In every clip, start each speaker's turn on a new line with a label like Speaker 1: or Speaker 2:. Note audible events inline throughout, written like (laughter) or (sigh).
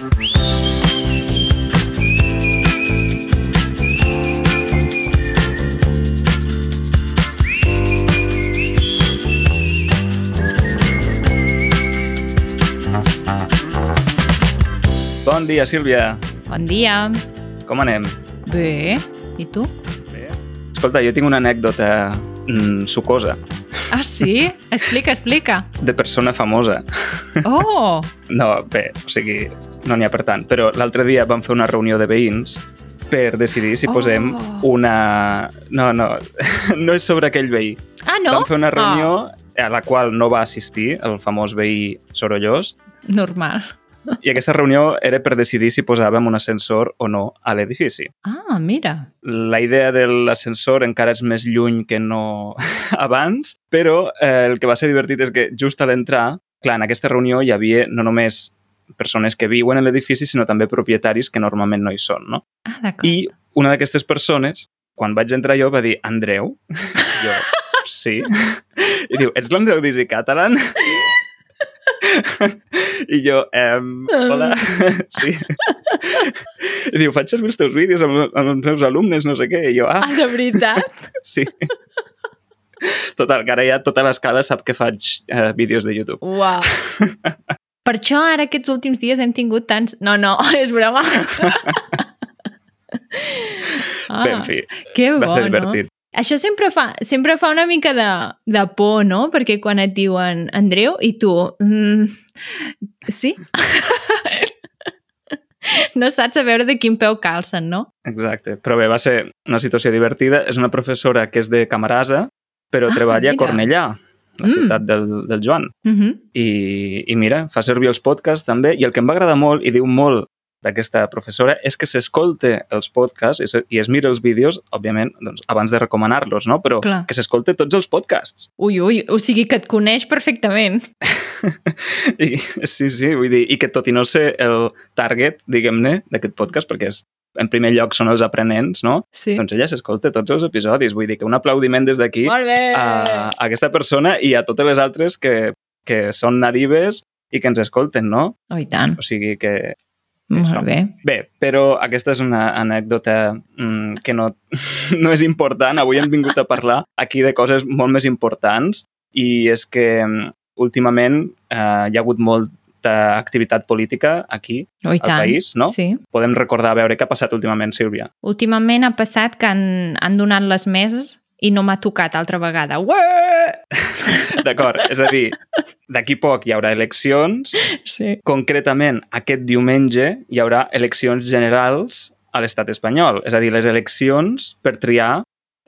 Speaker 1: Bon dia, Sílvia.
Speaker 2: Bon dia.
Speaker 1: Com anem?
Speaker 2: Bé. I tu?
Speaker 1: Bé. Escolta, jo tinc una anècdota mm, sucosa
Speaker 2: Ah, sí? Explica, explica.
Speaker 1: de persona famosa.
Speaker 2: Oh!
Speaker 1: No, bé, o sigui, no n'hi ha per tant. Però l'altre dia vam fer una reunió de veïns per decidir si posem
Speaker 2: Oh.
Speaker 1: una... No, no, (laughs) no és sobre aquell veí.
Speaker 2: Ah, no?
Speaker 1: Vam fer una reunió a la qual no va assistir el famós veí sorollós
Speaker 2: Ah, normal.
Speaker 1: i aquesta reunió era per decidir si posàvem un ascensor o no a l'edifici.
Speaker 2: Ah, mira.
Speaker 1: La idea de l'ascensor encara és més lluny que no (laughs) abans, però eh, el que va ser divertit és que just a l'entrar, clar, en aquesta reunió hi havia no només persones que viuen a l'edifici, sinó també propietaris que normalment no hi són, no?
Speaker 2: Ah, d'acord.
Speaker 1: I una d'aquestes persones, quan vaig entrar jo, va dir, Andreu? (laughs) jo, sí. I diu, ets l'Andreu d'Easy Catalan? I jo, ehm, hola, (laughs) sí. I diu, faig servir els teus vídeos amb, amb els meus alumnes, no sé què. I jo, ah,
Speaker 2: Ah, de veritat?
Speaker 1: sí. Total, que ara ja tota l'escala sap que faig eh, vídeos de YouTube.
Speaker 2: Uau. (laughs) Per això ara aquests últims dies hem tingut tants... No, no, (laughs) és broma. ah, (laughs)
Speaker 1: Bé, en fi,
Speaker 2: que bo,
Speaker 1: va ser
Speaker 2: no?
Speaker 1: divertit.
Speaker 2: Això sempre fa, sempre fa una mica de, de por, no? Perquè quan et diuen Andreu i tu... Mm, sí? no saps a veure de quin peu calcen, no?
Speaker 1: Exacte. Però bé, va ser una situació divertida. És una professora que és de Camarasa, però
Speaker 2: Ah,
Speaker 1: treballa
Speaker 2: mira.
Speaker 1: a Cornellà, la
Speaker 2: Mm.
Speaker 1: ciutat del, del Joan.
Speaker 2: Uh -huh.
Speaker 1: I, I mira, fa servir els podcasts també, i el que em va agradar molt, i diu molt d'aquesta professora, és que s'escolte els podcasts i, se, i es mira els vídeos, òbviament, doncs, abans de recomanar-los, no? Però
Speaker 2: Clar.
Speaker 1: que s'escolte tots els podcasts.
Speaker 2: Ui, ui, o sigui que et coneix perfectament. (laughs)
Speaker 1: I, sí, sí, vull dir, i que tot i no ser el target, diguem-ne, d'aquest podcast, perquè és, en primer lloc són els aprenents, no?
Speaker 2: Sí.
Speaker 1: Doncs ella s'escolta tots els episodis. Vull dir que un aplaudiment des d'aquí a, a aquesta persona i a totes les altres que, que són nadives i que ens escolten, no?
Speaker 2: Oh, i tant.
Speaker 1: O sigui que...
Speaker 2: Molt bé.
Speaker 1: Bé, però aquesta és una anècdota mm, que no, (laughs) no és important. Avui hem vingut a parlar aquí de coses molt més importants i és que mm, últimament eh, hi ha hagut molta activitat política aquí
Speaker 2: Oh,
Speaker 1: al
Speaker 2: tant.
Speaker 1: país, no?
Speaker 2: Sí.
Speaker 1: Podem recordar a veure què ha passat últimament, Sílvia.
Speaker 2: Últimament ha passat que han, han donat les meses i no m'ha tocat altra vegada. Ué! (laughs)
Speaker 1: D'acord, és a dir, d'aquí poc hi haurà eleccions.
Speaker 2: Sí.
Speaker 1: Concretament, aquest diumenge hi haurà eleccions generals a l'estat espanyol. És a dir, les eleccions per triar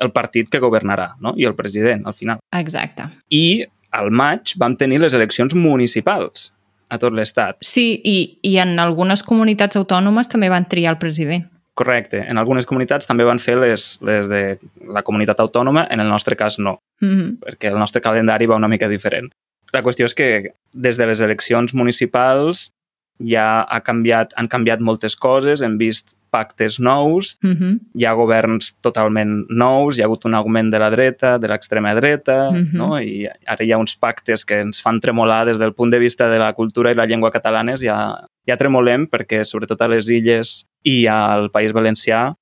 Speaker 1: el partit que governarà, no? I el president, al final.
Speaker 2: Exacte.
Speaker 1: I al maig vam tenir les eleccions municipals a tot l'estat.
Speaker 2: Sí, i, i en algunes comunitats autònomes també van triar el president.
Speaker 1: Correcte. En algunes comunitats també van fer les, les de la comunitat autònoma, en el nostre cas no,
Speaker 2: Mm -hmm.
Speaker 1: perquè el nostre calendari va una mica diferent. La qüestió és que des de les eleccions municipals ja ha canviat, han canviat moltes coses, hem vist pactes nous,
Speaker 2: Mm -hmm.
Speaker 1: hi ha governs totalment nous, hi ha hagut un augment de la dreta, de l'extrema dreta,
Speaker 2: Mhm.
Speaker 1: no? i ara hi ha uns pactes que ens fan tremolar des del punt de vista de la cultura i la llengua catalanes, ja, ja tremolem perquè sobretot a les illes i al País Valencià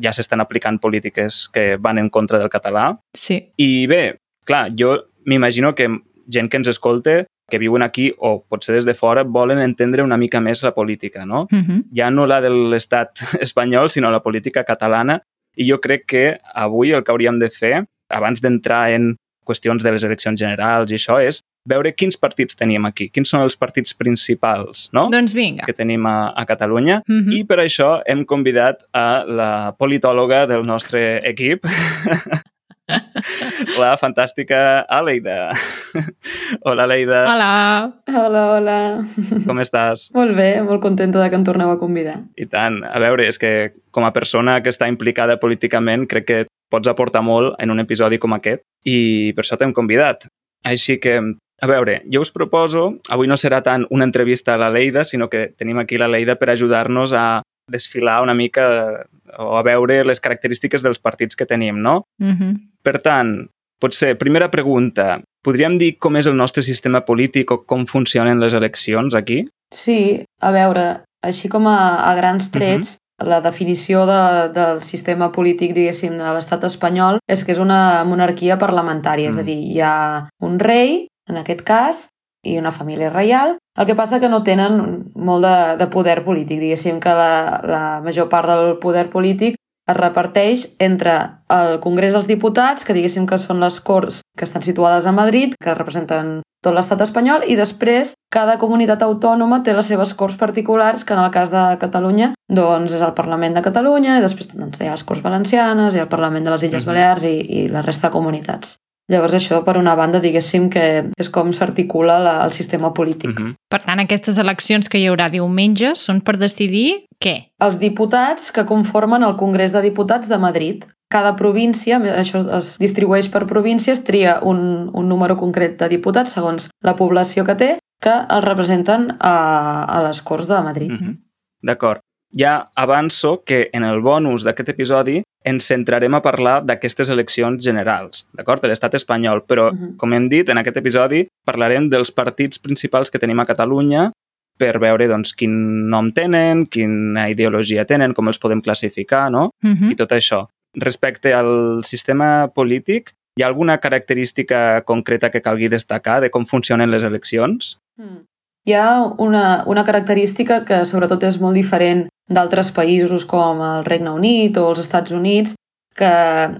Speaker 1: ja s'estan aplicant polítiques que van en contra del català.
Speaker 2: Sí.
Speaker 1: I bé, clar, jo m'imagino que gent que ens escolta, que viuen aquí o potser des de fora, volen entendre una mica més la política, no?
Speaker 2: Mm -hmm.
Speaker 1: ja no la de l'estat (laughs) espanyol, sinó la política catalana. I jo crec que avui el que hauríem de fer, abans d'entrar en qüestions de les eleccions generals i això, és veure quins partits tenim aquí, quins són els partits principals no?
Speaker 2: Doncs vinga.
Speaker 1: que tenim a, a Catalunya.
Speaker 2: Mm -hmm.
Speaker 1: I per això hem convidat a la politòloga del nostre equip, (laughs) la fantàstica Aleida. Hola, Aleida.
Speaker 2: Hola!
Speaker 3: Hola, hola.
Speaker 1: Com estàs?
Speaker 3: Molt bé, molt contenta de que em torneu a convidar.
Speaker 1: I tant. A veure, és que com a persona que està implicada políticament crec que pots aportar molt en un episodi com aquest i per això t'hem convidat. Així que, a veure, jo us proposo, avui no serà tant una entrevista a la Leida, sinó que tenim aquí la Leida per ajudar-nos a desfilar una mica o a veure les característiques dels partits que tenim, no?
Speaker 2: Mm -hmm.
Speaker 1: Per tant, potser, primera pregunta, podríem dir com és el nostre sistema polític o com funcionen les eleccions aquí?
Speaker 3: Sí, a veure, Així com a, a grans trets, uh -huh. La definició de, del sistema polític, diguéssim, de l'estat espanyol és que és una monarquia parlamentària, mm. és a dir, hi ha un rei, en aquest cas, i una família reial. El que passa que no tenen molt de, de poder polític, diguéssim que la, la major part del poder polític es reparteix entre el Congrés dels Diputats, que diguéssim que són les Corts que estan situades a Madrid, que representen tot l'estat espanyol, i després cada comunitat autònoma té les seves Corts particulars, que en el cas de Catalunya doncs és el Parlament de Catalunya, i després doncs, hi ha les Corts Valencianes, i el Parlament de les Illes Balears i, i la resta de comunitats. Llavors això, per una banda, diguéssim que és com s'articula el sistema polític. Uh -huh.
Speaker 2: Per tant, aquestes eleccions que hi haurà diumenge són per decidir què?
Speaker 3: Els diputats que conformen el Congrés de Diputats de Madrid. Cada província, això es distribueix per províncies, tria un, un número concret de diputats segons la població que té, que els representen a, a les Corts de Madrid. Uh
Speaker 1: -huh. D'acord ja avanço que en el bonus d'aquest episodi ens centrarem a parlar d'aquestes eleccions generals, d'acord? De l'estat espanyol, però, uh -huh. com hem dit, en aquest episodi parlarem dels partits principals que tenim a Catalunya per veure doncs, quin nom tenen, quina ideologia tenen, com els podem classificar, no? Uh -huh. I tot això. Respecte al sistema polític, hi ha alguna característica concreta que calgui destacar de com funcionen les eleccions?
Speaker 3: Mm. Hi ha una, una característica que sobretot és molt diferent d'altres països com el Regne Unit o els Estats Units, que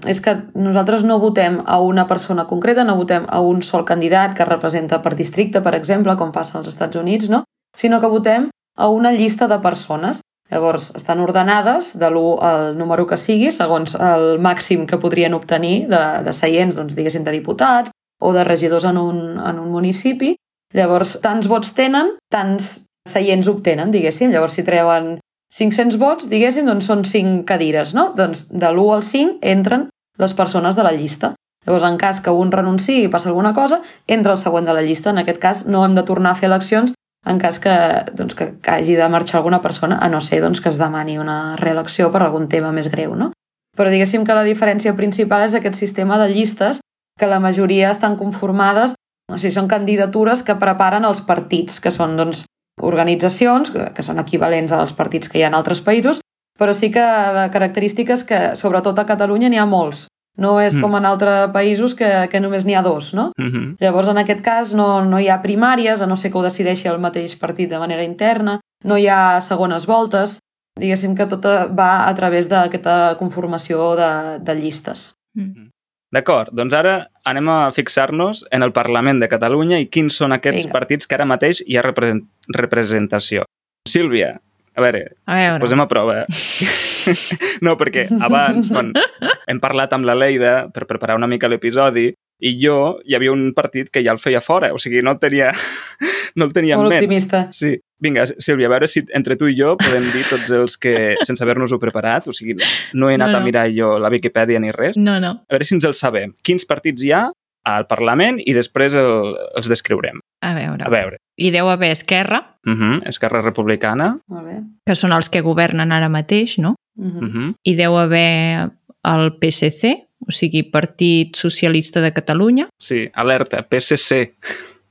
Speaker 3: és que nosaltres no votem a una persona concreta, no votem a un sol candidat que representa per districte, per exemple, com passa als Estats Units, no? sinó que votem a una llista de persones. Llavors, estan ordenades de l'1 al número que sigui, segons el màxim que podrien obtenir de, de seients, doncs, diguéssim, de diputats o de regidors en un, en un municipi. Llavors, tants vots tenen, tants seients obtenen, diguéssim. Llavors, si treuen 500 vots, diguéssim, doncs són 5 cadires, no? Doncs de l'1 al 5 entren les persones de la llista. Llavors, en cas que un renunciï i passa alguna cosa, entra el següent de la llista. En aquest cas, no hem de tornar a fer eleccions en cas que, doncs, que, que hagi de marxar alguna persona, a no ser doncs, que es demani una reelecció per algun tema més greu, no? Però diguéssim que la diferència principal és aquest sistema de llistes que la majoria estan conformades, o sigui, són candidatures que preparen els partits, que són doncs, organitzacions, que, que són equivalents als partits que hi ha en altres països, però sí que la característica és que, sobretot a Catalunya, n'hi ha molts. No és mm. com en altres països que, que només n'hi ha dos, no? Mm -hmm. Llavors, en aquest cas, no, no hi ha primàries, a no ser que ho decideixi el mateix partit de manera interna, no hi ha segones voltes, diguéssim que tot va a través d'aquesta conformació de, de llistes. Mm.
Speaker 1: D'acord, doncs ara anem a fixar-nos en el Parlament de Catalunya i quins són aquests Vinga. partits que ara mateix hi ha represent representació. Sílvia, a veure, a veure. posem a prova. (laughs) no, perquè abans, quan hem parlat amb la Leida per preparar una mica l'episodi, i jo hi havia un partit que ja el feia fora, o sigui, no el tenia, (laughs) no el tenia
Speaker 3: Molt
Speaker 1: en ment.
Speaker 3: optimista.
Speaker 1: Sí. Vinga, Sílvia, a veure si entre tu i jo podem dir tots els que, (laughs) sense haver-nos-ho preparat, o sigui, no he anat no, no. a mirar jo la Viquipèdia ni res.
Speaker 2: No, no.
Speaker 1: A veure si ens els sabem. Quins partits hi ha al Parlament i després el, els descriurem.
Speaker 2: A veure.
Speaker 1: A veure.
Speaker 2: Hi deu haver Esquerra.
Speaker 1: Uh -huh. Esquerra Republicana.
Speaker 3: Molt bé.
Speaker 2: Que són els que governen ara mateix, no? Uh -huh. Uh -huh. Hi deu haver el PSC, o sigui, Partit Socialista de Catalunya.
Speaker 1: Sí, alerta, PSC.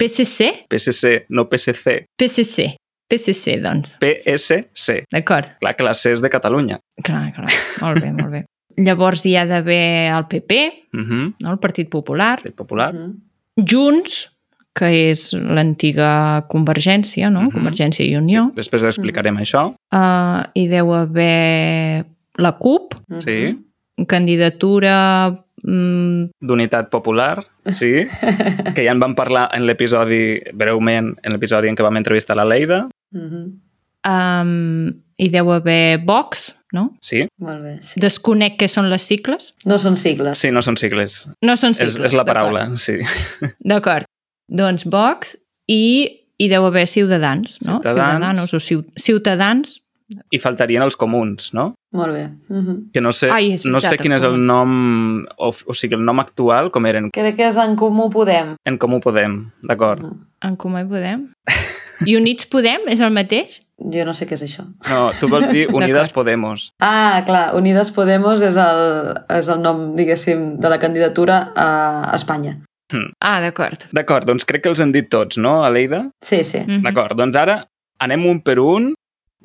Speaker 2: PSC?
Speaker 1: PSC, no PSC.
Speaker 2: PSC. PSC, doncs.
Speaker 1: PSC.
Speaker 2: D'acord.
Speaker 1: Clar que la C és de Catalunya.
Speaker 2: Clar, clar. Molt bé, molt bé. (laughs) Llavors hi ha d'haver el PP, uh -huh. no? el Partit Popular.
Speaker 1: Partit Popular.
Speaker 3: Uh -huh.
Speaker 2: Junts, que és l'antiga Convergència, no? Uh -huh. Convergència i Unió.
Speaker 1: Sí, després explicarem uh -huh. això.
Speaker 2: Uh, hi deu haver la CUP.
Speaker 1: Uh -huh. Sí
Speaker 2: candidatura...
Speaker 1: Mm... D'unitat popular, sí, (laughs) que ja en vam parlar en l'episodi, breument, en l'episodi en què vam entrevistar la Leida.
Speaker 2: Mm -hmm. um, hi deu haver Vox, no?
Speaker 1: Sí.
Speaker 3: Molt bé. Sí.
Speaker 2: Desconec què són les sigles.
Speaker 3: No són sigles.
Speaker 1: Sí, no són sigles.
Speaker 2: No són sigles.
Speaker 1: És, és la paraula, sí. (laughs)
Speaker 2: D'acord. Doncs Vox i hi deu haver Ciutadans, no?
Speaker 1: Ciutadans.
Speaker 2: Ciutadanos o Ciutadans.
Speaker 1: I faltarien els comuns, no?
Speaker 3: Molt bé. Uh
Speaker 1: -huh. Que no sé,
Speaker 2: Ai, veritat,
Speaker 1: no sé quin és el nom, o, o sigui, el nom actual, com eren.
Speaker 3: Crec que és En Comú Podem.
Speaker 1: En Comú Podem, d'acord. Uh
Speaker 2: -huh. En Comú Podem? I Units Podem és el mateix?
Speaker 3: Jo no sé què és això.
Speaker 1: No, tu vols dir (laughs) Unides Podemos.
Speaker 3: Ah, clar, Unides Podemos és el, és el nom, diguéssim, de la candidatura a Espanya.
Speaker 2: Hmm. Ah, d'acord.
Speaker 1: D'acord, doncs crec que els han dit tots, no, Aleida?
Speaker 3: Sí, sí. Mm
Speaker 1: -hmm. D'acord, doncs ara anem un per un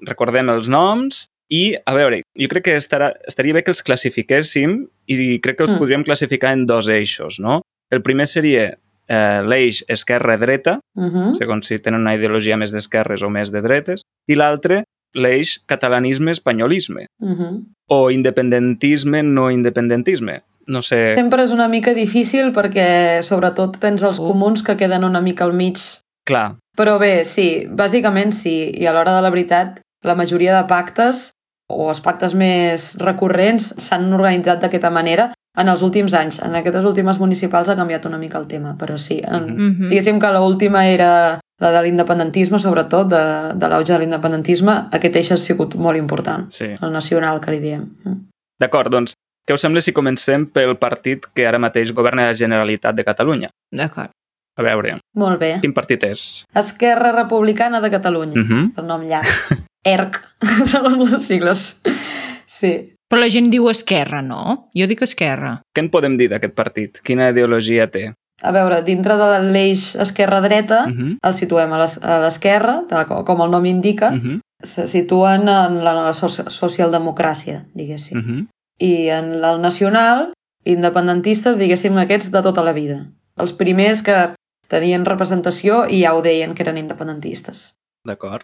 Speaker 1: recordem els noms i, a veure, jo crec que estarà, estaria bé que els classifiquéssim i crec que els mm. podríem classificar en dos eixos, no? El primer seria eh, l'eix esquerra-dreta, uh
Speaker 3: Mhm.
Speaker 1: -huh. segons si tenen una ideologia més d'esquerres o més de dretes, i l'altre, l'eix catalanisme-espanyolisme,
Speaker 3: Mhm.
Speaker 1: o independentisme-no-independentisme. No sé...
Speaker 3: Sempre és una mica difícil perquè, sobretot, tens els comuns que queden una mica al mig.
Speaker 1: Clar,
Speaker 3: Però bé, sí, bàsicament sí. I a l'hora de la veritat, la majoria de pactes o els pactes més recurrents s'han organitzat d'aquesta manera en els últims anys. En aquestes últimes municipals ha canviat una mica el tema, però sí. En,
Speaker 1: Mhm.
Speaker 2: Mhm.
Speaker 3: Diguéssim que l'última era la de l'independentisme, sobretot, de, de l'auge de l'independentisme. Aquest eix ha sigut molt important,
Speaker 1: sí.
Speaker 3: el nacional, que li diem. Mm.
Speaker 1: D'acord, doncs, què us sembla si comencem pel partit que ara mateix governa la Generalitat de Catalunya?
Speaker 2: D'acord.
Speaker 1: A veure,
Speaker 3: Molt bé.
Speaker 1: quin partit és?
Speaker 3: Esquerra Republicana de Catalunya.
Speaker 1: Uh -huh.
Speaker 3: El nom llarg. (laughs) ERC, (laughs) segons les sigles. Sí.
Speaker 2: Però la gent diu esquerra, no? Jo dic esquerra.
Speaker 1: Què en podem dir d'aquest partit? Quina ideologia té?
Speaker 3: A veure, dintre de l'eix esquerra-dreta,
Speaker 1: Uh -huh.
Speaker 3: el situem a l'es- a l'esquerra, com el nom indica,
Speaker 1: Uh -huh.
Speaker 3: se situen en la, la so- socialdemocràcia, diguéssim.
Speaker 1: Uh -huh.
Speaker 3: I en el nacional, independentistes, diguéssim, aquests de tota la vida. Els primers que tenien representació i ja ho deien que eren independentistes.
Speaker 1: D'acord.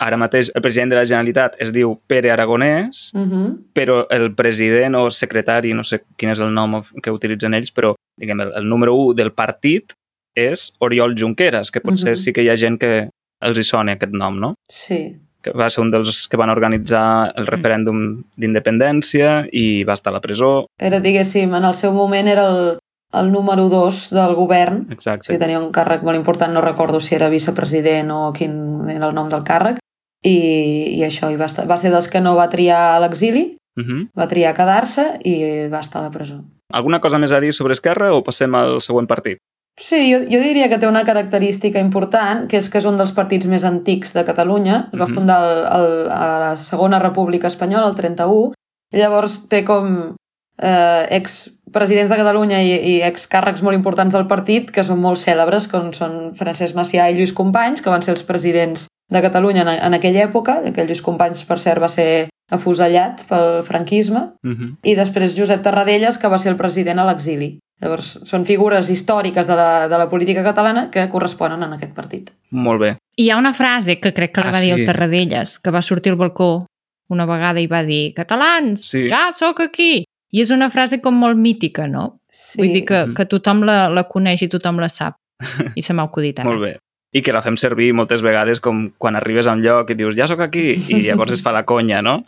Speaker 1: Ara mateix el president de la Generalitat es diu Pere Aragonès,
Speaker 3: Uh -huh.
Speaker 1: però el president o secretari, no sé quin és el nom que utilitzen ells, però diguem, el, el número 1 del partit és Oriol Junqueras, que potser
Speaker 3: Mhm.
Speaker 1: sí que hi ha gent que els hi sona aquest nom, no?
Speaker 3: Sí.
Speaker 1: Que va ser un dels que van organitzar el referèndum d'independència i va estar a la presó.
Speaker 3: Era, diguéssim, en el seu moment era el, el número 2 del govern, o
Speaker 1: Exacte.
Speaker 3: sigui, tenia un càrrec molt important, no recordo si era vicepresident o quin era el nom del càrrec, i, i això, i va, estar, va ser dels que no va triar l'exili,
Speaker 1: Uh -huh.
Speaker 3: va triar quedar-se i va estar a la presó.
Speaker 1: Alguna cosa més a dir sobre Esquerra o passem al següent partit?
Speaker 3: Sí, jo, jo diria que té una característica important, que és que és un dels partits més antics de Catalunya. Es va
Speaker 1: Mhm.
Speaker 3: fundar el, el, a la Segona República Espanyola, el 31, i llavors té com eh, expresidents de Catalunya i, i excàrrecs molt importants del partit que són molt cèlebres, com són Francesc Macià i Lluís Companys, que van ser els presidents de Catalunya en, en aquella època. Aquell Lluís Companys, per cert, va ser afusellat pel franquisme
Speaker 1: Uh -huh.
Speaker 3: i després Josep Tarradellas, que va ser el president a l'exili. Llavors, són figures històriques de la, de la política catalana que corresponen en aquest partit.
Speaker 1: Molt bé.
Speaker 2: I hi ha una frase que crec que la
Speaker 1: Ah,
Speaker 2: va dir
Speaker 1: sí.
Speaker 2: el Tarradellas, que va sortir al balcó una vegada i va dir «Catalans,
Speaker 1: Sí.
Speaker 2: ja sóc aquí!» I és una frase com molt mítica, no?
Speaker 3: Sí.
Speaker 2: Vull dir que,
Speaker 1: Mhm.
Speaker 2: que tothom la, la coneix i tothom la sap. (laughs) I se m'ha acudit ara.
Speaker 1: Molt bé. I que la fem servir moltes vegades com quan arribes a un lloc i dius ja sóc aquí i (laughs) llavors es fa la conya, no?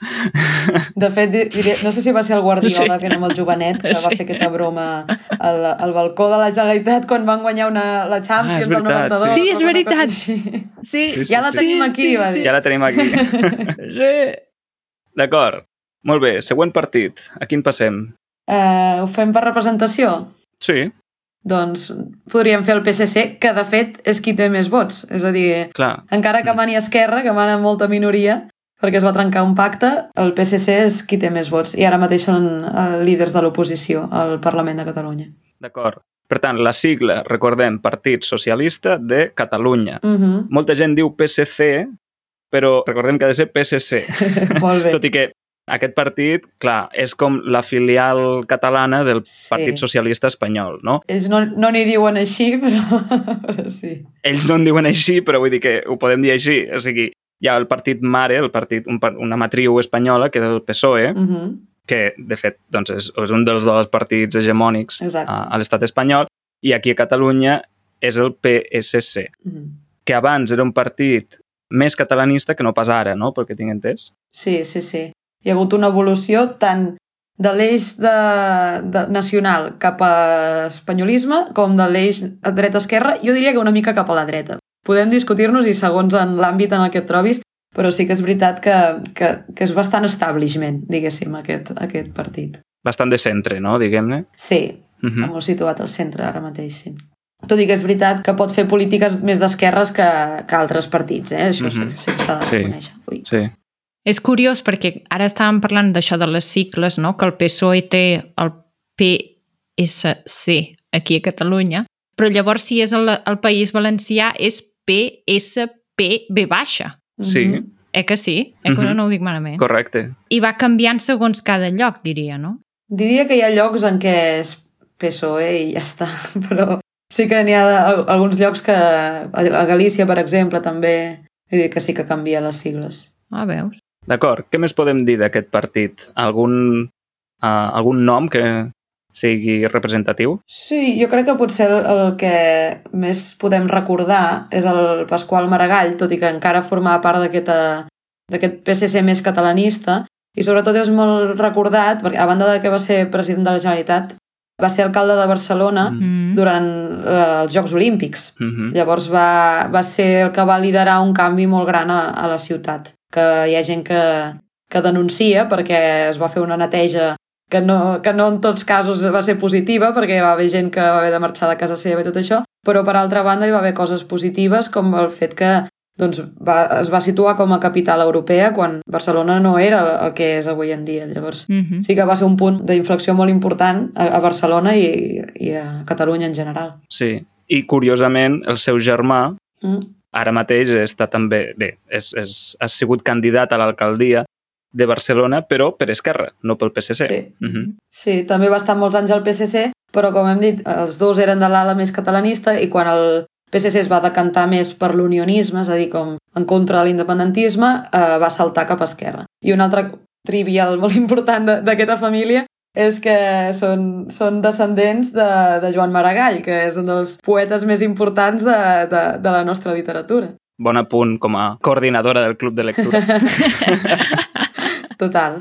Speaker 3: De fet, di- diria, no sé si va ser el Guardiola,
Speaker 2: Sí.
Speaker 3: que era amb el jovenet, que va
Speaker 2: Sí.
Speaker 3: fer aquesta broma al, al balcó de la Generalitat quan van guanyar una, la Champions
Speaker 1: Ah, és
Speaker 3: del
Speaker 1: veritat,
Speaker 3: 92.
Speaker 2: sí. Sí, és veritat. Sí,
Speaker 1: Sí, sí,
Speaker 3: Ja la
Speaker 1: sí.
Speaker 3: tenim aquí, va dir.
Speaker 1: Ja la tenim aquí. (laughs)
Speaker 2: sí.
Speaker 1: D'acord. Molt bé, següent partit. A quin passem?
Speaker 3: Eh, ho fem per representació?
Speaker 1: Sí,
Speaker 3: Doncs podríem fer el PSC, que de fet és qui té més vots. És a dir,
Speaker 1: clar.
Speaker 3: encara que mani Esquerra, que mana molta minoria, perquè es va trencar un pacte, el PSC és qui té més vots. I ara mateix són eh, líders de l'oposició al Parlament de Catalunya.
Speaker 1: D'acord. Per tant, la sigla, recordem, Partit Socialista de Catalunya.
Speaker 3: Uh -huh.
Speaker 1: Molta gent diu PSC, però recordem que ha de ser PSC. (laughs)
Speaker 3: Molt bé.
Speaker 1: Tot i que aquest partit, clar, és com la filial catalana del
Speaker 3: Sí.
Speaker 1: Partit Socialista Espanyol, no?
Speaker 3: Ells no no n'hi diuen així, (laughs) però, però sí.
Speaker 1: Ells no en diuen així, però vull dir que ho podem dir així. O sigui, hi ha el partit mare, el partit, un, una matriu espanyola, que és el PSOE,
Speaker 3: Uh -huh.
Speaker 1: que, de fet, doncs és, és un dels dos partits hegemònics
Speaker 3: Exacte.
Speaker 1: a, a l'estat espanyol, i aquí a Catalunya és el PSC,
Speaker 3: Uh -huh.
Speaker 1: que abans era un partit més catalanista que no pas ara, no?, pel que tinc entès.
Speaker 3: Sí, sí, sí. Hi ha hagut una evolució tant de l'eix de, de nacional cap a espanyolisme com de l'eix dreta-esquerra, jo diria que una mica cap a la dreta. Podem discutir-nos i segons en l'àmbit en el que et trobis, però sí que és veritat que, que, que és bastant establishment, diguéssim, aquest, aquest partit.
Speaker 1: Bastant de centre, no?, diguem-ne.
Speaker 3: Sí,
Speaker 1: Uh
Speaker 3: està
Speaker 1: -huh.
Speaker 3: molt situat al centre ara mateix, sí. Tot i que és veritat que pot fer polítiques més d'esquerres que, que altres partits, eh? Això
Speaker 1: Mhm.
Speaker 3: sí, sí que s'ha de
Speaker 1: Sí.
Speaker 3: reconèixer. Ui.
Speaker 1: Sí.
Speaker 2: És curiós perquè ara estàvem parlant d'això de les cicles, no? que el PSOE té el PSC aquí a Catalunya, però llavors si és el, el País Valencià és PSPB baixa.
Speaker 1: Sí,
Speaker 3: Mhm.
Speaker 2: Eh que sí? Eh que uh -huh. no ho dic malament?
Speaker 1: Correcte.
Speaker 2: I va canviant segons cada lloc, diria, no?
Speaker 3: Diria que hi ha llocs en què és PSOE i ja està, (laughs) però sí que n'hi ha alguns llocs que... A Galícia, per exemple, també que sí que canvia les sigles.
Speaker 2: Ah, veus?
Speaker 1: D'acord. Què més podem dir d'aquest partit? Algun, uh, algun nom que sigui representatiu?
Speaker 3: Sí, jo crec que potser el, el que més podem recordar és el Pasqual Maragall, tot i que encara formava part d'aquest PSC més catalanista, i sobretot és molt recordat, perquè a banda de que va ser president de la Generalitat, va ser alcalde de Barcelona mm -hmm. durant eh, els Jocs Olímpics. Mm -hmm. Llavors va, va ser el que va liderar un canvi molt gran a, a la ciutat, que hi ha gent que, que denuncia perquè es va fer una neteja que no, que no en tots casos va ser positiva perquè va haver gent que va haver de marxar de casa seva i tot això, però per altra banda hi va haver coses positives com el fet que doncs va, es va situar com a capital europea quan Barcelona no era el que és avui en dia. Llavors uh mhm. -huh. sí que va ser un punt d'inflexió molt important a, a Barcelona i, i a Catalunya en general.
Speaker 1: Sí, i curiosament el seu germà mm. Ara mateix està també, bé, és, és, ha sigut candidat a l'alcaldia de Barcelona, però per Esquerra, no pel PSC.
Speaker 3: Sí. Uh -huh. sí, també va estar molts anys al PSC, però com hem dit, els dos eren de l'ala més catalanista i quan el PSC es va decantar més per l'unionisme, és a dir, com en contra de l'independentisme, eh, va saltar cap a esquerra. I un altre trivial molt important d'aquesta família és que són, són descendents de, de Joan Maragall, que és un dels poetes més importants de, de, de la nostra literatura.
Speaker 1: Bon apunt com a coordinadora del Club de Lectura. (laughs)
Speaker 3: Total.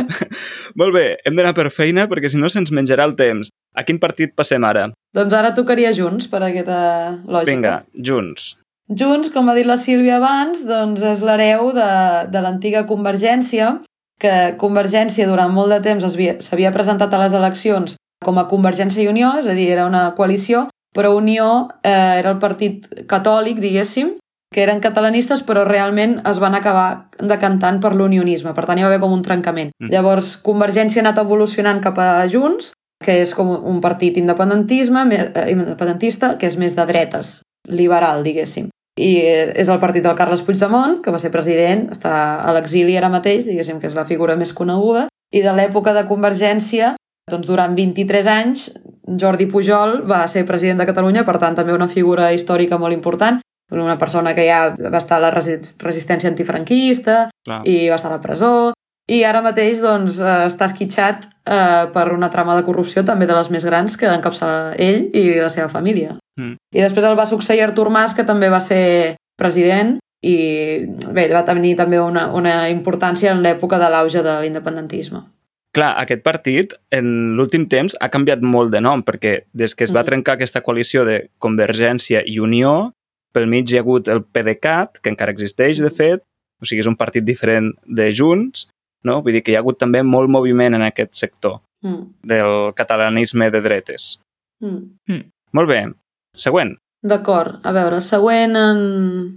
Speaker 3: (laughs)
Speaker 1: Molt bé, hem d'anar per feina perquè si no se'ns menjarà el temps. A quin partit passem ara?
Speaker 3: Doncs ara tocaria Junts, per aquesta lògica.
Speaker 1: Vinga, Junts.
Speaker 3: Junts, com ha dit la Sílvia abans, doncs és l'hereu de, de l'antiga Convergència, que Convergència durant molt de temps s'havia presentat a les eleccions com a Convergència i Unió, és a dir, era una coalició, però Unió eh, era el partit catòlic, diguéssim, que eren catalanistes però realment es van acabar decantant per l'unionisme, per tant hi va haver com un trencament. Mm. Llavors Convergència ha anat evolucionant cap a Junts que és com un partit independentisme, eh, independentista, que és més de dretes, liberal, diguéssim. I és el partit del Carles Puigdemont, que va ser president, està a l'exili ara mateix, diguéssim que és la figura més coneguda, i de l'època de Convergència, doncs durant 23 anys, Jordi Pujol va ser president de Catalunya, per tant també una figura històrica molt important, una persona que ja va estar a la resistència antifranquista Clar. i va estar a la presó, i ara mateix doncs, eh, està esquitxat eh, per una trama de corrupció també de les més grans que encapçala ell i la seva família. Mm. I després el va succeir Artur Mas, que també va ser president i bé, va tenir també una, una importància en l'època de l'auge de l'independentisme.
Speaker 1: Clar, aquest partit en l'últim temps ha canviat molt de nom perquè des que es va mm. trencar aquesta coalició de Convergència i Unió, pel mig hi ha hagut el PDeCAT, que encara existeix, de fet, o sigui, és un partit diferent de Junts, no? Vull dir que hi ha hagut també molt moviment en aquest sector mm. del catalanisme de dretes. Mm. Mm. Molt bé. Següent.
Speaker 3: D'acord. A veure, següent en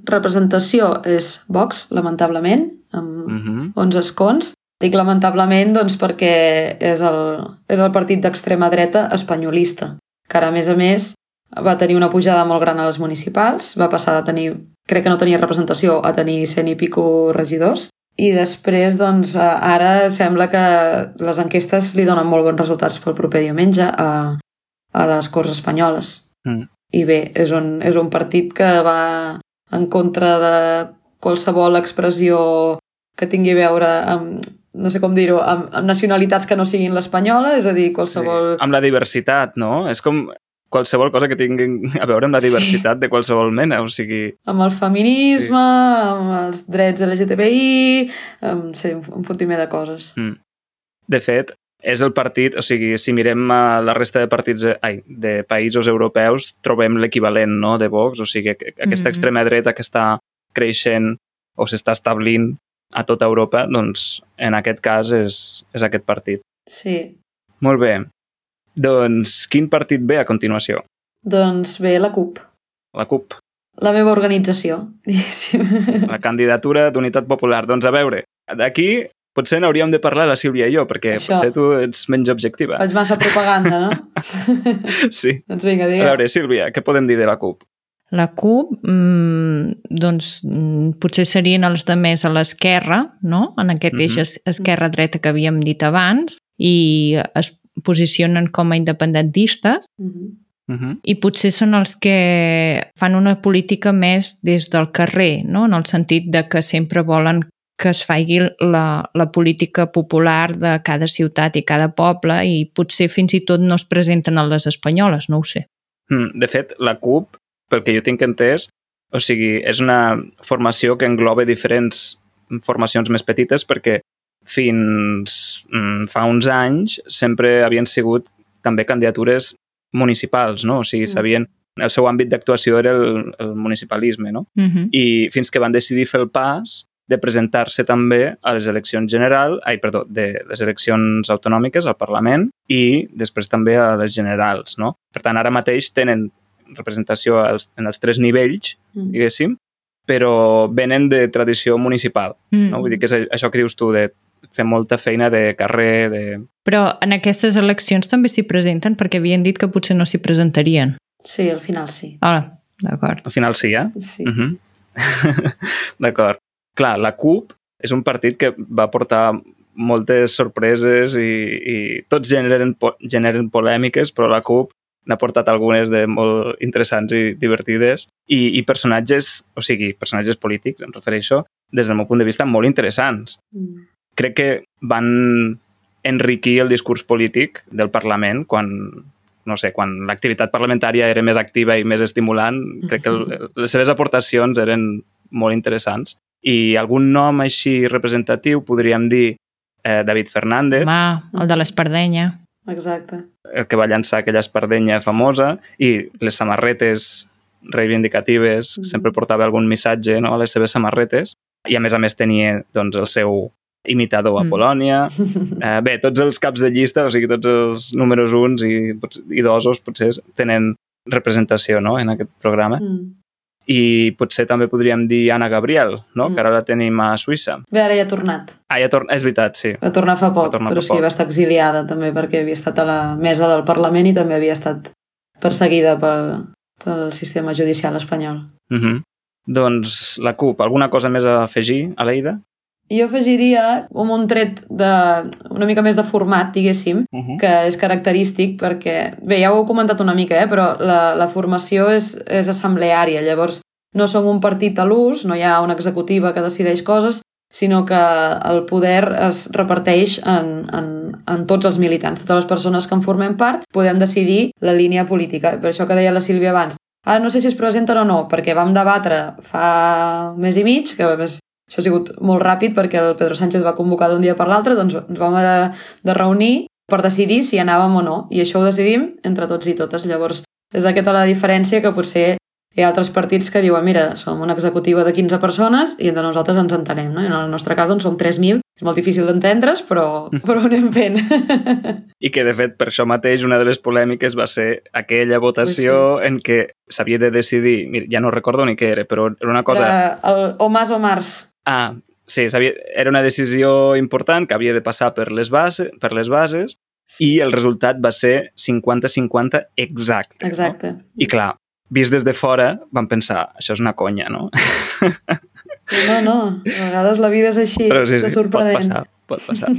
Speaker 3: representació és Vox, lamentablement, amb mm -hmm. 11 escons. Dic lamentablement doncs, perquè és el, és el partit d'extrema dreta espanyolista, que ara, a més a més, va tenir una pujada molt gran a les municipals, va passar de tenir, crec que no tenia representació, a tenir 100 i pico regidors, i després, doncs, ara sembla que les enquestes li donen molt bons resultats pel proper diumenge a, a les Corts Espanyoles. Mm. I bé, és un, és un partit que va en contra de qualsevol expressió que tingui a veure amb, no sé com dir-ho, amb, amb nacionalitats que no siguin l'espanyola, és a dir, qualsevol...
Speaker 1: Sí, amb la diversitat, no? És com qualsevol cosa que tinguin a veure amb la diversitat sí. de qualsevol mena, o sigui...
Speaker 3: Amb el feminisme, sí. amb els drets LGTBI, amb sí, un fotimer de coses. Mm.
Speaker 1: De fet, és el partit, o sigui, si mirem a la resta de partits, ai, de països europeus, trobem l'equivalent no, de Vox, o sigui, aquesta mm -hmm. extrema dreta que està creixent o s'està establint a tota Europa, doncs en aquest cas és, és aquest partit.
Speaker 3: Sí.
Speaker 1: Molt bé. Doncs quin partit ve a continuació?
Speaker 3: Doncs ve la CUP.
Speaker 1: La CUP.
Speaker 3: La meva organització, (laughs) diguéssim.
Speaker 1: La candidatura d'Unitat Popular. Doncs a veure, d'aquí potser n'hauríem de parlar la Sílvia i jo, perquè Això. potser tu ets menys objectiva.
Speaker 3: Faig massa propaganda, no? (laughs)
Speaker 1: sí.
Speaker 3: doncs vinga, digue.
Speaker 1: A veure, Sílvia, què podem dir de la CUP?
Speaker 2: La CUP, mmm, doncs, mm, potser serien els de més a l'esquerra, no? En aquest eix mm -hmm. esquerra-dreta que havíem dit abans, i es posicionen com a independentistes. Mm -hmm. Uh -huh. I potser són els que fan una política més des del carrer, no? en el sentit de que sempre volen que es faci la, la política popular de cada ciutat i cada poble i potser fins i tot no es presenten a les espanyoles, no ho sé.
Speaker 1: Hmm, de fet, la CUP, pel que jo tinc entès, o sigui, és una formació que engloba diferents formacions més petites perquè fins mm, fa uns anys sempre havien sigut també candidatures municipals, no? O sigui, mm. sabien... El seu àmbit d'actuació era el, el municipalisme, no? Mm -hmm. I fins que van decidir fer el pas de presentar-se també a les eleccions general, ai, perdó, de les eleccions autonòmiques al Parlament i després també a les generals, no? Per tant, ara mateix tenen representació als, en els tres nivells, mm. diguéssim, però venen de tradició municipal. Mm. No? Vull dir que és això que dius tu, de fer molta feina de carrer, de...
Speaker 2: Però en aquestes eleccions també s'hi presenten perquè havien dit que potser no s'hi presentarien.
Speaker 3: Sí, al final sí.
Speaker 2: Ah, d'acord.
Speaker 1: Al final sí, eh?
Speaker 3: Sí. Uh (laughs) -huh.
Speaker 1: d'acord. Clar, la CUP és un partit que va portar moltes sorpreses i, i tots generen, generen polèmiques, però la CUP n'ha portat algunes de molt interessants i divertides i, i personatges, o sigui, personatges polítics, em refereixo, des del meu punt de vista, molt interessants. Mm crec que van enriquir el discurs polític del Parlament quan, no sé, quan l'activitat parlamentària era més activa i més estimulant, crec que el, les seves aportacions eren molt interessants. I algun nom així representatiu podríem dir eh, David Fernández.
Speaker 2: Ma, el de l'Espardenya.
Speaker 3: Exacte.
Speaker 1: El que va llançar aquella espardenya famosa i les samarretes reivindicatives, mm -hmm. sempre portava algun missatge no, a les seves samarretes i a més a més tenia doncs, el seu imitador a mm. Polònia. (laughs) Eh, bé, tots els caps de llista, o sigui, tots els números uns i, i dosos potser tenen representació no? en aquest programa. Mm. I potser també podríem dir Anna Gabriel, no? Mm. que ara la tenim a Suïssa.
Speaker 3: Bé, ara ja ha tornat.
Speaker 1: Ah, ja tor és veritat, sí.
Speaker 3: Va tornar fa poc, tornar però sí, poc. va estar exiliada també perquè havia estat a la mesa del Parlament i també havia estat perseguida pel, pel sistema judicial espanyol.
Speaker 1: Mm -hmm. Doncs la CUP, alguna cosa més a afegir, Aleida?
Speaker 3: Jo afegiria com un tret de, una mica més de format, diguéssim, uh -huh. que és característic perquè, bé, ja ho heu comentat una mica, eh, però la, la formació és, és assembleària, llavors no som un partit a l'ús, no hi ha una executiva que decideix coses, sinó que el poder es reparteix en, en, en tots els militants, totes les persones que en formem part, podem decidir la línia política. Per això que deia la Sílvia abans, Ara no sé si es presenten o no, perquè vam debatre fa mes i mig, que a més això ha sigut molt ràpid perquè el Pedro Sánchez va convocar d'un dia per l'altre, doncs ens vam de, de reunir per decidir si anàvem o no. I això ho decidim entre tots i totes. Llavors, és aquesta la diferència que potser hi ha altres partits que diuen mira, som una executiva de 15 persones i entre nosaltres ens entenem, no? I en el nostre cas doncs, som 3.000, és molt difícil d'entendre's, però, (laughs) però ho anem fent. (laughs)
Speaker 1: I que, de fet, per això mateix, una de les polèmiques va ser aquella votació sí. en què s'havia de decidir, mira, ja no recordo ni què era, però era una cosa...
Speaker 3: Era el o Mas o Mars.
Speaker 1: Ah, sí, era una decisió important que havia de passar per les, base, per les bases i el resultat va ser 50-50 exacte.
Speaker 3: Exacte.
Speaker 1: No? I clar, vist des de fora, vam pensar, això és una conya, no?
Speaker 3: No, no, a vegades la vida és així, Però sí, sí, sorprenent.
Speaker 1: pot passar, pot passar.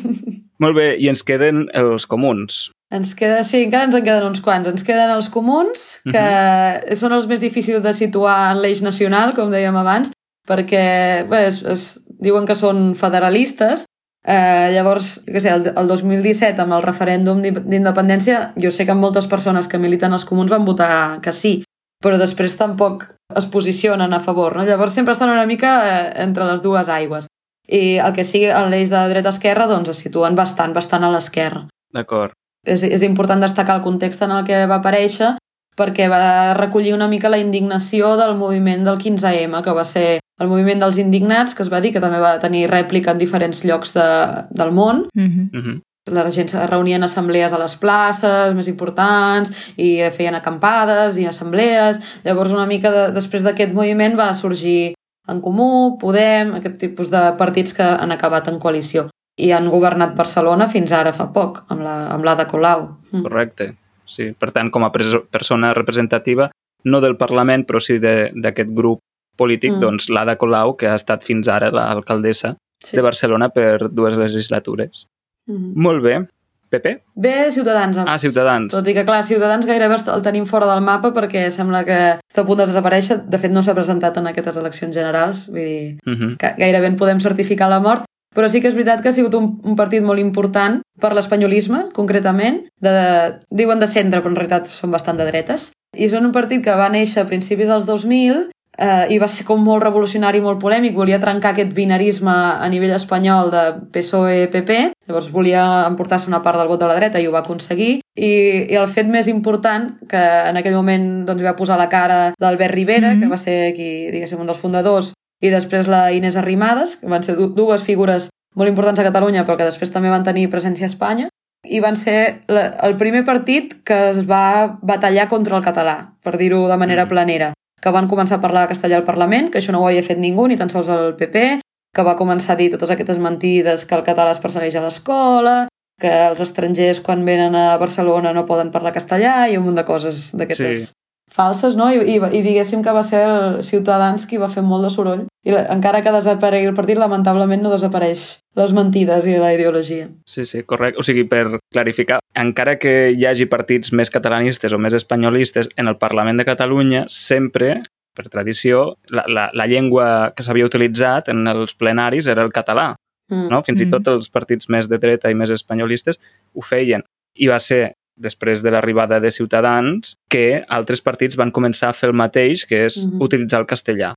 Speaker 1: Molt bé, i ens queden els comuns.
Speaker 3: Ens queda, sí, encara ens en queden uns quants. Ens queden els comuns, que uh mhm. -huh. són els més difícils de situar en l'eix nacional, com dèiem abans, perquè bé, es, es, diuen que són federalistes, Eh, llavors, què sé, el, el 2017 amb el referèndum d'independència jo sé que moltes persones que militen els comuns van votar que sí, però després tampoc es posicionen a favor, no? Llavors sempre estan una mica eh, entre les dues aigües. I el que sigui en l'eix de dreta-esquerra, doncs es situen bastant, bastant a l'esquerra.
Speaker 1: D'acord.
Speaker 3: És, és important destacar el context en el que va aparèixer perquè va recollir una mica la indignació del moviment del 15M, que va ser el moviment dels indignats, que es va dir que també va tenir rèplica en diferents llocs de, del món. Mm -hmm. Mm -hmm la gent es reunia en assemblees a les places més importants i feien acampades i assemblees. Llavors, una mica de, després d'aquest moviment va sorgir en Comú, Podem, aquest tipus de partits que han acabat en coalició i han governat Barcelona fins ara fa poc, amb la, amb la de Colau.
Speaker 1: Mm. Correcte. Sí. Per tant, com a persona representativa, no del Parlament, però sí de- d'aquest grup polític,
Speaker 3: Mm.
Speaker 1: mm. doncs l'Ada Colau, que ha estat fins ara l'alcaldessa
Speaker 3: Sí.
Speaker 1: de Barcelona per dues legislatures.
Speaker 3: Mhm.
Speaker 1: Molt bé. PP?
Speaker 3: Bé, Ciutadans.
Speaker 1: Ah, Ciutadans.
Speaker 3: Tot i que, clar, Ciutadans gairebé el tenim fora del mapa perquè sembla que està a punt de desaparèixer. De fet, no s'ha presentat en aquestes eleccions generals. Vull dir,
Speaker 1: Uh -huh.
Speaker 3: que gairebé en podem certificar la mort. Però sí que és veritat que ha sigut un, un partit molt important per l'espanyolisme, concretament. De, diuen de centre, però en realitat són bastant de dretes. I són un partit que va néixer a principis dels 2000 eh, i va ser com molt revolucionari, molt polèmic. Volia trencar aquest binarisme a nivell espanyol de PSOE-PP. Llavors volia emportar-se una part del vot de la dreta i ho va aconseguir. I, i el fet més important, que en aquell moment doncs, va posar la cara l'Albert Rivera,
Speaker 2: Mhm.
Speaker 3: que va ser qui, diguéssim, un dels fundadors, i després la Inés Arrimadas, que van ser du dues figures molt importants a Catalunya, però que després també van tenir presència a Espanya, i van ser la, el primer partit que es va batallar contra el català, per dir-ho de manera
Speaker 1: Mm.
Speaker 3: planera, que van començar a parlar castellà al Parlament, que això no ho havia fet ningú, ni tan sols el PP, que va començar a dir totes aquestes mentides que el català es persegueix a l'escola, que els estrangers quan venen a Barcelona no poden parlar castellà i un munt de coses d'aquestes
Speaker 1: Sí.
Speaker 3: Falses, no? I, i, I diguéssim que va ser el Ciutadans qui va fer molt de soroll. I la, encara que desaparegui el partit, lamentablement no desapareix les mentides i la ideologia.
Speaker 1: Sí, sí, correcte. O sigui, per clarificar, encara que hi hagi partits més catalanistes o més espanyolistes en el Parlament de Catalunya, sempre, per tradició, la, la, la llengua que s'havia utilitzat en els plenaris era el català.
Speaker 3: Mm.
Speaker 1: No? Fins
Speaker 2: Mm.
Speaker 1: i tot els partits més de dreta i més espanyolistes ho feien. I va ser després de l'arribada de Ciutadans que altres partits van començar a fer el mateix, que és
Speaker 3: Mhm.
Speaker 1: utilitzar el castellà.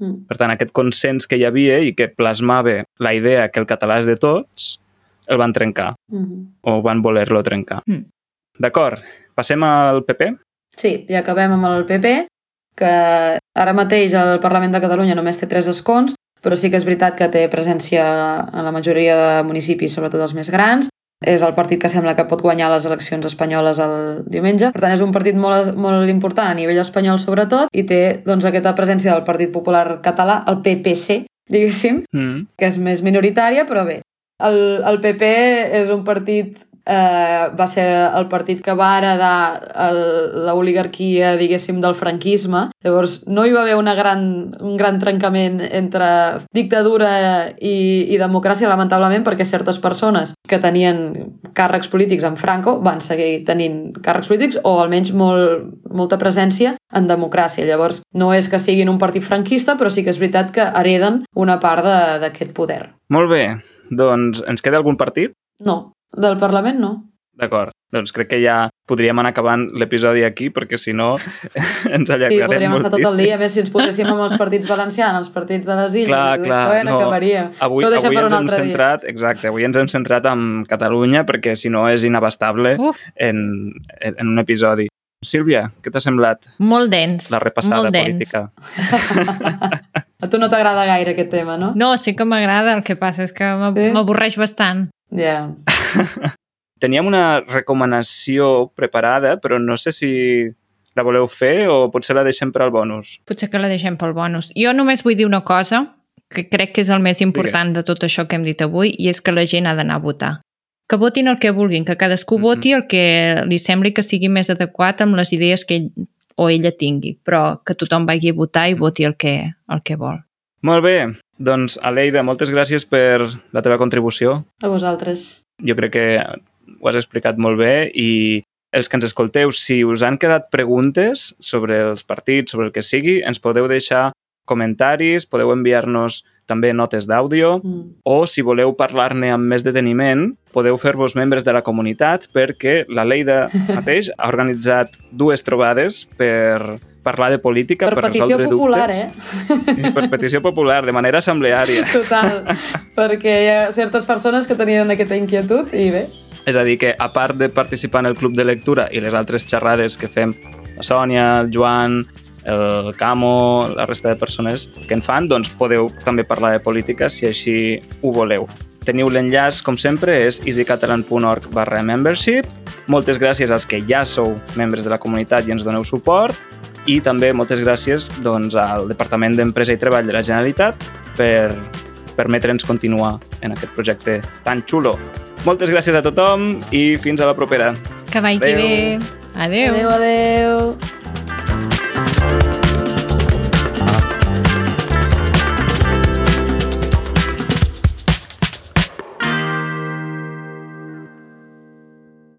Speaker 3: Mm.
Speaker 1: Per tant, aquest consens que hi havia i que plasmava la idea que el català és de tots, el van trencar
Speaker 3: Mm.
Speaker 1: o van voler-lo trencar.
Speaker 2: Mm.
Speaker 1: D'acord, passem al PP?
Speaker 3: Sí, ja acabem amb el PP, que ara mateix el Parlament de Catalunya només té tres escons, però sí que és veritat que té presència en la majoria de municipis, sobretot els més grans. És el partit que sembla que pot guanyar les eleccions espanyoles el diumenge. Per tant, és un partit molt, molt important a nivell espanyol, sobretot, i té doncs, aquesta presència del Partit Popular Català, el PPC, diguéssim,
Speaker 1: Mm.
Speaker 3: que és més minoritària, però bé. El, el PP és un partit... Eh, va ser el partit que va heredar l'oligarquia, diguéssim, del franquisme. Llavors, no hi va haver una gran, un gran trencament entre dictadura i, i democràcia, lamentablement, perquè certes persones que tenien càrrecs polítics en Franco van seguir tenint càrrecs polítics o almenys molt, molta presència en democràcia. Llavors, no és que siguin un partit franquista, però sí que és veritat que hereden una part d'aquest poder.
Speaker 1: Molt bé, doncs ens queda algun partit?
Speaker 3: No, del Parlament no.
Speaker 1: D'acord, doncs crec que ja podríem anar acabant l'episodi aquí, perquè si no (laughs) ens
Speaker 3: Sí,
Speaker 1: allargarem
Speaker 3: podríem estar tot el
Speaker 1: moltíssim.
Speaker 3: dia. A més, si ens poséssim amb els partits valencians, els partits de les illes,
Speaker 1: Clar, clar,
Speaker 3: eh,
Speaker 1: no.
Speaker 3: acabaríem.
Speaker 1: Avui, avui
Speaker 3: per
Speaker 1: ens hem
Speaker 3: dia.
Speaker 1: centrat, exacte, avui ens hem centrat en Catalunya perquè si no és inabastable en, en, en un episodi. Sílvia, què t'ha semblat
Speaker 2: Molt dens.
Speaker 1: la repassada
Speaker 2: molt dens.
Speaker 1: política? (laughs)
Speaker 3: A tu no t'agrada gaire aquest tema, no?
Speaker 2: No, sí que m'agrada, el que passa és que m'ab-
Speaker 3: Sí?
Speaker 2: m'avorreix bastant.
Speaker 3: Ja. (laughs)
Speaker 1: Teníem una recomanació preparada, però no sé si la voleu fer o potser la deixem per al bonus.
Speaker 2: Potser que la deixem pel bonus. Jo només vull dir una cosa, que crec que és el més important de tot això que hem dit avui, i és que la gent ha d'anar a votar. Que votin el que vulguin, que cadascú
Speaker 1: Mhm.
Speaker 2: voti el que li sembli que sigui més adequat amb les idees que ell o ella tingui, però que tothom vagi a votar i voti el que, el que vol.
Speaker 1: Molt bé, doncs Aleida, moltes gràcies per la teva contribució.
Speaker 3: A vosaltres.
Speaker 1: Jo crec que ho has explicat molt bé i els que ens escolteu, si us han quedat preguntes sobre els partits, sobre el que sigui, ens podeu deixar comentaris, podeu enviar-nos també notes d'àudio
Speaker 3: Mm.
Speaker 1: o, si voleu parlar-ne amb més deteniment, podeu fer-vos membres de la comunitat perquè la Leida (laughs) mateix ha organitzat dues trobades per parlar de política,
Speaker 3: Per
Speaker 1: per,
Speaker 3: petició popular,
Speaker 1: dubtes.
Speaker 3: eh?
Speaker 1: eh? Per petició popular, de manera assembleària.
Speaker 3: Total. perquè hi ha certes persones que tenien aquesta inquietud i bé,
Speaker 1: És a dir, que a part de participar en el club de lectura i les altres xerrades que fem la Sònia, el Joan, el Camo, la resta de persones que en fan, doncs podeu també parlar de política si així ho voleu. Teniu l'enllaç, com sempre, és easycatalan.org barra membership. Moltes gràcies als que ja sou membres de la comunitat i ens doneu suport i també moltes gràcies doncs, al Departament d'Empresa i Treball de la Generalitat per permetre'ns continuar en aquest projecte tan xulo. Moltes gràcies a tothom i fins a la propera.
Speaker 2: Que vagi
Speaker 1: Adeu.
Speaker 2: bé. Adeu.
Speaker 3: adeu, adeu.